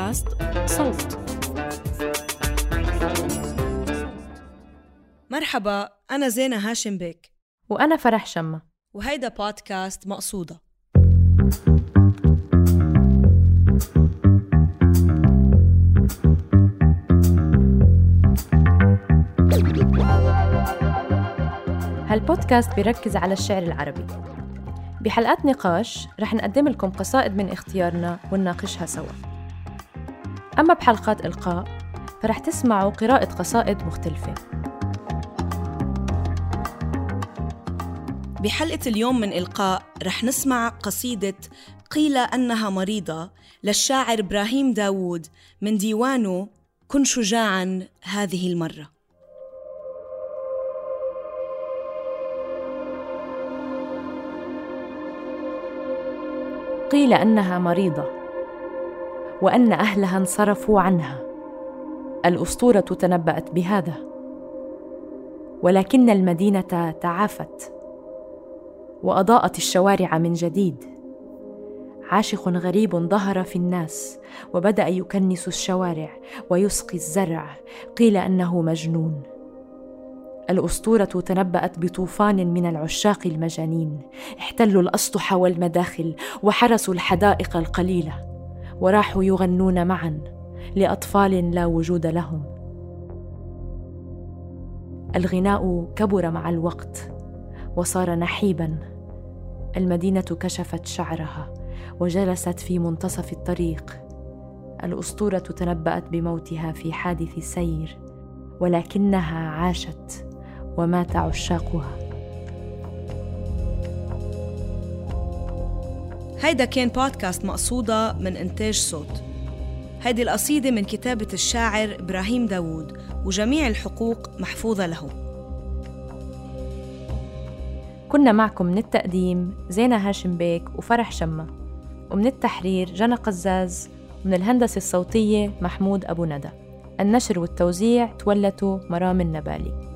بودكاست صوت. مرحبا أنا زينة هاشم بيك. وأنا فرح شمة. وهيدا بودكاست مقصودة. هالبودكاست بيركز على الشعر العربي. بحلقات نقاش رح نقدم لكم قصائد من اختيارنا ونناقشها سوا. أما بحلقات إلقاء فرح تسمعوا قراءة قصائد مختلفة. بحلقة اليوم من إلقاء رح نسمع قصيدة قيل أنها مريضة للشاعر إبراهيم داوود من ديوانه كن شجاعا هذه المرة. قيل أنها مريضة. وأن أهلها انصرفوا عنها. الأسطورة تنبأت بهذا. ولكن المدينة تعافت. وأضاءت الشوارع من جديد. عاشق غريب ظهر في الناس وبدأ يكنس الشوارع ويسقي الزرع. قيل أنه مجنون. الأسطورة تنبأت بطوفان من العشاق المجانين. احتلوا الأسطح والمداخل وحرسوا الحدائق القليلة. وراحوا يغنون معا لأطفال لا وجود لهم. الغناء كبر مع الوقت وصار نحيبا. المدينة كشفت شعرها وجلست في منتصف الطريق. الأسطورة تنبأت بموتها في حادث سير ولكنها عاشت ومات عشاقها. هيدا كان بودكاست مقصودة من إنتاج صوت. هيدي القصيدة من كتابة الشاعر إبراهيم داوود وجميع الحقوق محفوظة له. كنا معكم من التقديم زينة هاشم بيك وفرح شمة ومن التحرير جنى قزاز ومن الهندسة الصوتية محمود أبو ندى. النشر والتوزيع تولته مرام النبالي.